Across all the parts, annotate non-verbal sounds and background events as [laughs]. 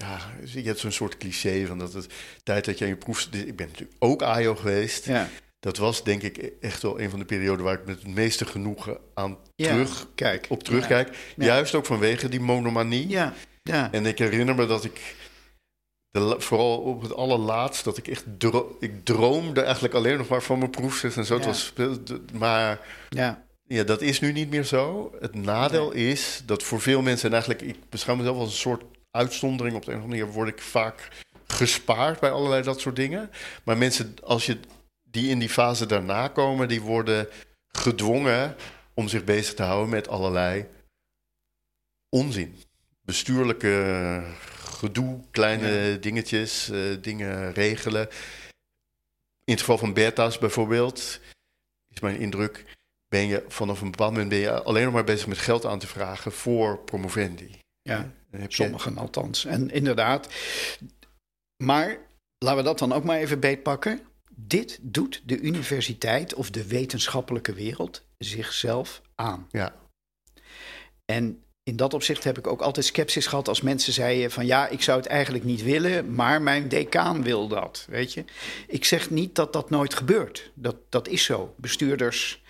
ja, je hebt zo'n soort cliché van dat het tijd dat je je proef... Ik ben natuurlijk ook AJO geweest. Ja. Dat was denk ik echt wel een van de perioden waar ik met het meeste genoegen aan Ja, terug, kijk. op terugkijk. Ja. Juist ook vanwege die monomanie. Ja, ja. En ik herinner me dat ik, de, vooral op het allerlaatst, dat ik echt dro ik droomde eigenlijk alleen nog maar van mijn proefschrift en zo. Het was, maar ja. ja, dat is nu niet meer zo. Het nadeel is dat voor veel mensen, en eigenlijk, ik beschouw mezelf als een soort uitzondering. Op de een of andere manier word ik vaak gespaard bij allerlei dat soort dingen. Maar mensen, als je die in die fase daarna komen, die worden gedwongen om zich bezig te houden met allerlei onzin. Bestuurlijke gedoe, kleine dingetjes, eh, dingen regelen. In het geval van Bertha's bijvoorbeeld, is mijn indruk, ben je vanaf een bepaald moment ben je alleen nog maar bezig met geld aan te vragen voor promovendi. ja. Heb je- Sommigen althans. En inderdaad. Maar laten we dat dan ook maar even beetpakken. Dit doet de universiteit of de wetenschappelijke wereld zichzelf aan. Ja, En in dat opzicht heb ik ook altijd sceptisch gehad als mensen zeiden van ja, ik zou het eigenlijk niet willen, maar mijn decaan wil dat, weet je. Ik zeg niet dat dat nooit gebeurt. Dat, dat is zo. Bestuurders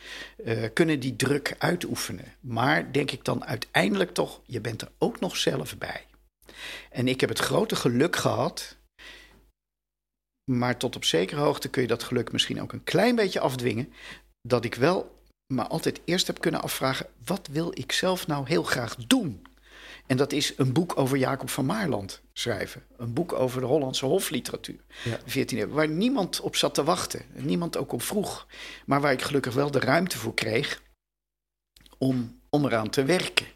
eh, kunnen die druk uitoefenen. Maar denk ik dan uiteindelijk toch, je bent er ook nog zelf bij. En ik heb het grote geluk gehad, maar tot op zekere hoogte kun je dat geluk misschien ook een klein beetje afdwingen, dat ik wel maar altijd eerst heb kunnen afvragen: wat wil ik zelf nou heel graag doen? En dat is een boek over Jacob van Maarland schrijven. Een boek over de Hollandse hofliteratuur. Ja. 14e eeuw, waar niemand op zat te wachten. En niemand ook op vroeg. Maar waar ik gelukkig wel de ruimte voor kreeg om, om eraan te werken.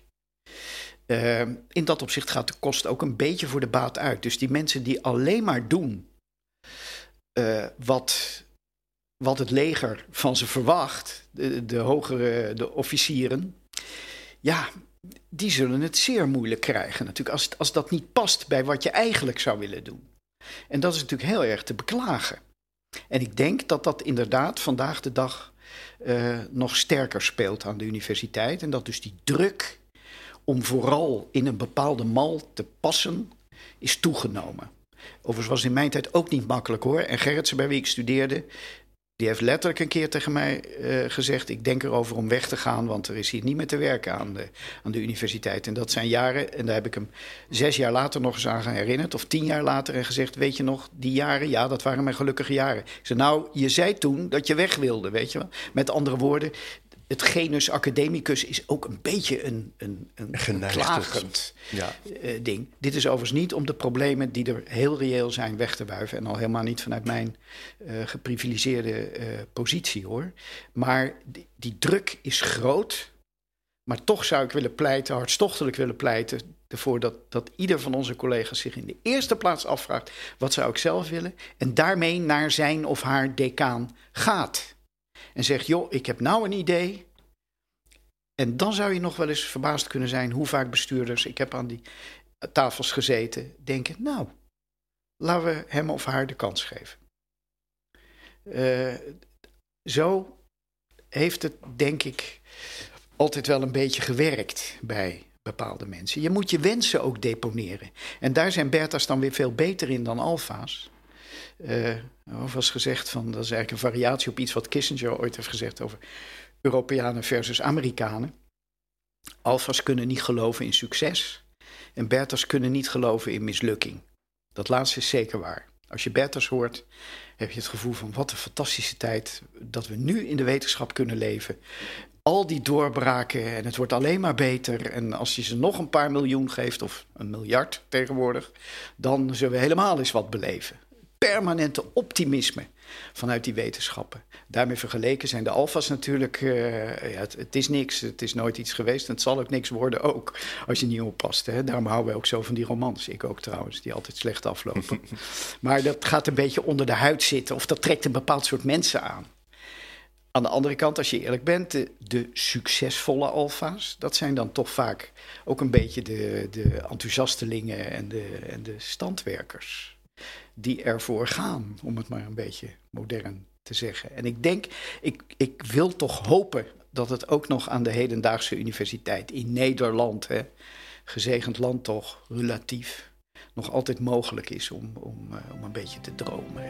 Eh, in dat opzicht gaat de kost ook een beetje voor de baat uit. Dus die mensen die alleen maar doen eh, wat, wat het leger van ze verwacht, de, de hogere de officieren, ja, die zullen het zeer moeilijk krijgen natuurlijk, als, als dat niet past bij wat je eigenlijk zou willen doen. En dat is natuurlijk heel erg te beklagen. En ik denk dat dat inderdaad vandaag de dag eh, nog sterker speelt aan de universiteit. En dat dus die druk om vooral in een bepaalde mal te passen, is toegenomen. Overigens was in mijn tijd ook niet makkelijk hoor. En Gerritsen, bij wie ik studeerde, die heeft letterlijk een keer tegen mij eh, gezegd: Ik denk erover om weg te gaan, want er is hier niet meer te werken aan de, aan de universiteit. En dat zijn jaren, en daar heb ik hem zes jaar later nog eens aan herinnerd, of tien jaar later, en gezegd: Weet je nog, die jaren, ja, dat waren mijn gelukkige jaren. Ik zei: Nou, je zei toen dat je weg wilde, weet je wel. Met andere woorden, het genus academicus is ook een beetje een, een, een klagend ja. eh, ding. Dit is overigens niet om de problemen die er heel reëel zijn weg te wuiven. En al helemaal niet vanuit mijn eh, geprivilegeerde eh, positie hoor. Maar die, die druk is groot. Maar toch zou ik willen pleiten, hartstochtelijk willen pleiten, ervoor dat, dat ieder van onze collega's zich in de eerste plaats afvraagt: wat zou ik zelf willen? En daarmee naar zijn of haar decaan gaat. En zegt: joh, ik heb nou een idee. En dan zou je nog wel eens verbaasd kunnen zijn hoe vaak bestuurders, ik heb aan die tafels gezeten, denken: nou, laten we hem of haar de kans geven. Eh, zo heeft het, denk ik, altijd wel een beetje gewerkt bij bepaalde mensen. Je moet je wensen ook deponeren. En daar zijn Bertha's dan weer veel beter in dan Alfa's. Uh, er was gezegd van, dat is eigenlijk een variatie op iets wat Kissinger ooit heeft gezegd over Europeanen versus Amerikanen. Alfa's kunnen niet geloven in succes en Bertha's kunnen niet geloven in mislukking. Dat laatste is zeker waar. Als je Bertha's hoort, heb je het gevoel van wat een fantastische tijd dat we nu in de wetenschap kunnen leven. Al die doorbraken en het wordt alleen maar beter. En als je ze nog een paar miljoen geeft, of een miljard tegenwoordig, dan zullen we helemaal eens wat beleven. Permanente optimisme vanuit die wetenschappen. Daarmee vergeleken zijn de alfa's natuurlijk, uh, ja, het, het, is niks, het is nooit iets geweest en het zal ook niks worden ook, als je niet oppast. Hè. Daarom houden we ook zo van die romans, ik ook trouwens, die altijd slecht aflopen. [laughs] maar dat gaat een beetje onder de huid zitten of dat trekt een bepaald soort mensen aan. Aan de andere kant, als je eerlijk bent, de, de succesvolle alfa's, dat zijn dan toch vaak ook een beetje de, de enthousiastelingen en de, en de standwerkers die ervoor gaan, om het maar een beetje modern te zeggen. En ik denk, ik, ik wil toch hopen dat het ook nog aan de hedendaagse universiteit in Nederland, hè, gezegend land toch, relatief, nog altijd mogelijk is om, om, om een beetje te dromen.